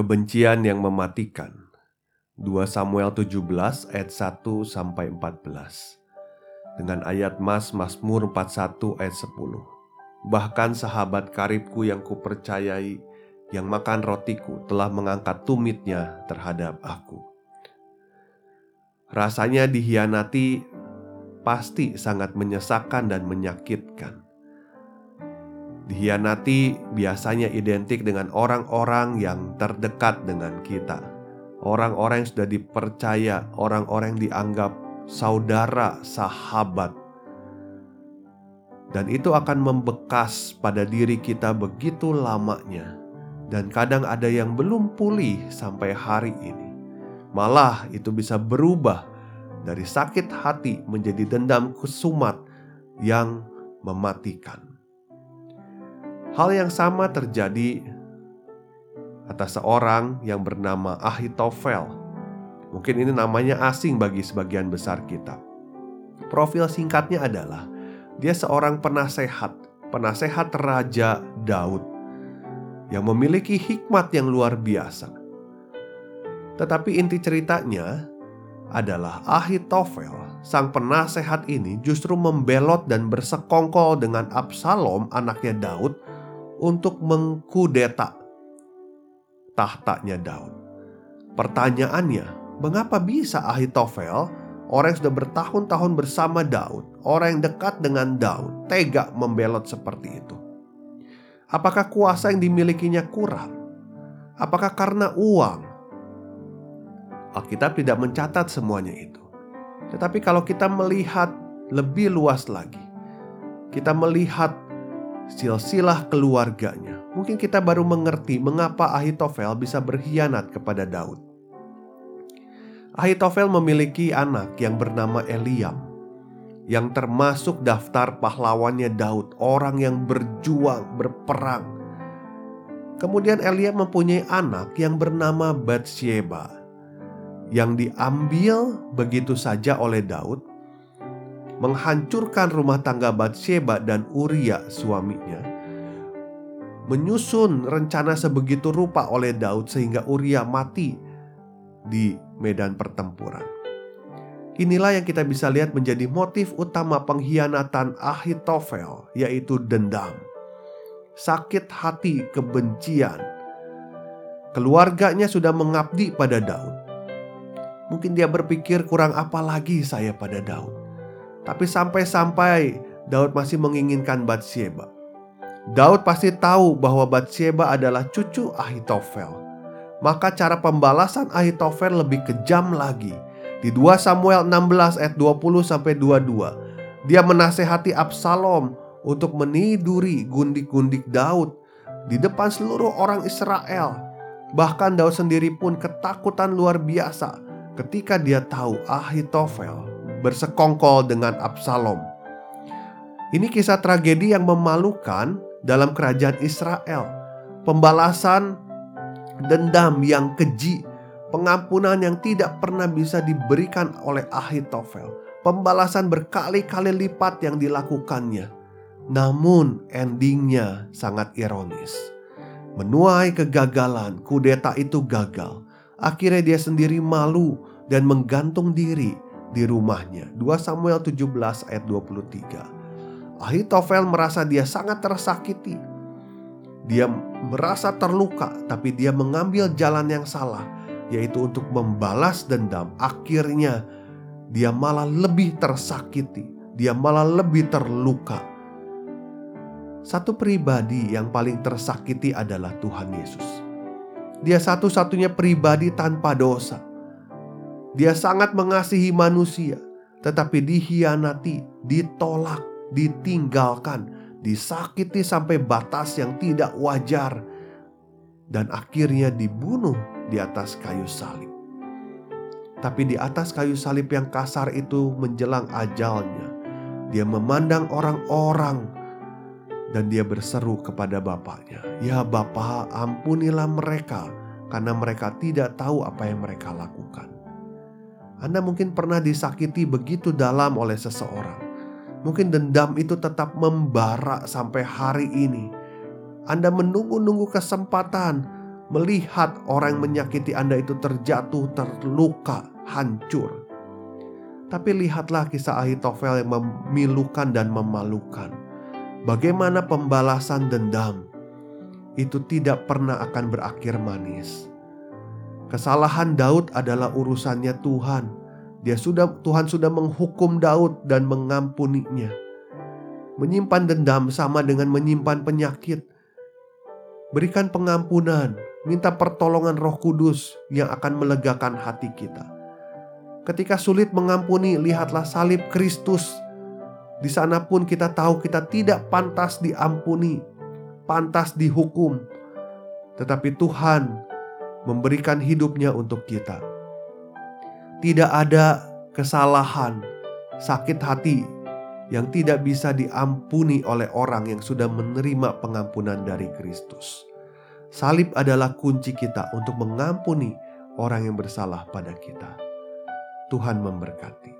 Kebencian yang mematikan. 2 Samuel 17 ayat 1 sampai 14. Dengan ayat Mas Mazmur 41 ayat 10. Bahkan sahabat karibku yang kupercayai yang makan rotiku telah mengangkat tumitnya terhadap aku. Rasanya dihianati pasti sangat menyesakan dan menyakitkan. Dihianati biasanya identik dengan orang-orang yang terdekat dengan kita. Orang-orang yang sudah dipercaya, orang-orang yang dianggap saudara, sahabat. Dan itu akan membekas pada diri kita begitu lamanya. Dan kadang ada yang belum pulih sampai hari ini. Malah itu bisa berubah dari sakit hati menjadi dendam kesumat yang mematikan. Hal yang sama terjadi atas seorang yang bernama Ahitofel. Mungkin ini namanya asing bagi sebagian besar kita. Profil singkatnya adalah dia seorang penasehat, penasehat Raja Daud yang memiliki hikmat yang luar biasa. Tetapi inti ceritanya adalah Ahitofel, sang penasehat ini justru membelot dan bersekongkol dengan Absalom anaknya Daud untuk mengkudeta tahtanya Daud. Pertanyaannya, mengapa bisa Ahitofel, orang yang sudah bertahun-tahun bersama Daud, orang yang dekat dengan Daud, tega membelot seperti itu? Apakah kuasa yang dimilikinya kurang? Apakah karena uang? Alkitab tidak mencatat semuanya itu. Tetapi kalau kita melihat lebih luas lagi, kita melihat silsilah keluarganya, mungkin kita baru mengerti mengapa Ahitofel bisa berkhianat kepada Daud. Ahitofel memiliki anak yang bernama Eliam, yang termasuk daftar pahlawannya Daud, orang yang berjuang, berperang. Kemudian Eliam mempunyai anak yang bernama Bathsheba, yang diambil begitu saja oleh Daud menghancurkan rumah tangga Batsheba dan Uria suaminya. Menyusun rencana sebegitu rupa oleh Daud sehingga Uria mati di medan pertempuran. Inilah yang kita bisa lihat menjadi motif utama pengkhianatan Ahitofel, yaitu dendam, sakit hati, kebencian. Keluarganya sudah mengabdi pada Daud. Mungkin dia berpikir kurang apa lagi saya pada Daud. Tapi sampai-sampai Daud masih menginginkan Batsheba. Daud pasti tahu bahwa Batsheba adalah cucu Ahitofel. Maka cara pembalasan Ahitofel lebih kejam lagi. Di 2 Samuel 16 ayat 20 sampai 22, dia menasehati Absalom untuk meniduri gundik-gundik Daud di depan seluruh orang Israel. Bahkan Daud sendiri pun ketakutan luar biasa ketika dia tahu Ahitofel bersekongkol dengan Absalom. Ini kisah tragedi yang memalukan dalam kerajaan Israel. Pembalasan dendam yang keji, pengampunan yang tidak pernah bisa diberikan oleh Ahitofel. Pembalasan berkali-kali lipat yang dilakukannya. Namun endingnya sangat ironis. Menuai kegagalan, kudeta itu gagal. Akhirnya dia sendiri malu dan menggantung diri di rumahnya. 2 Samuel 17 ayat 23. Ahitofel merasa dia sangat tersakiti. Dia merasa terluka, tapi dia mengambil jalan yang salah, yaitu untuk membalas dendam. Akhirnya, dia malah lebih tersakiti, dia malah lebih terluka. Satu pribadi yang paling tersakiti adalah Tuhan Yesus. Dia satu-satunya pribadi tanpa dosa dia sangat mengasihi manusia, tetapi dihianati, ditolak, ditinggalkan, disakiti sampai batas yang tidak wajar, dan akhirnya dibunuh di atas kayu salib. Tapi di atas kayu salib yang kasar itu menjelang ajalnya, dia memandang orang-orang dan dia berseru kepada bapaknya, "Ya Bapa, ampunilah mereka karena mereka tidak tahu apa yang mereka lakukan." Anda mungkin pernah disakiti begitu dalam oleh seseorang. Mungkin dendam itu tetap membara sampai hari ini. Anda menunggu-nunggu kesempatan melihat orang yang menyakiti Anda itu terjatuh, terluka, hancur. Tapi lihatlah kisah Ahitofel yang memilukan dan memalukan. Bagaimana pembalasan dendam itu tidak pernah akan berakhir manis. Kesalahan Daud adalah urusannya Tuhan. Dia sudah Tuhan sudah menghukum Daud dan mengampuninya. Menyimpan dendam sama dengan menyimpan penyakit. Berikan pengampunan, minta pertolongan Roh Kudus yang akan melegakan hati kita. Ketika sulit mengampuni, lihatlah salib Kristus. Di sana pun kita tahu kita tidak pantas diampuni, pantas dihukum. Tetapi Tuhan memberikan hidupnya untuk kita. Tidak ada kesalahan, sakit hati yang tidak bisa diampuni oleh orang yang sudah menerima pengampunan dari Kristus. Salib adalah kunci kita untuk mengampuni orang yang bersalah pada kita. Tuhan memberkati.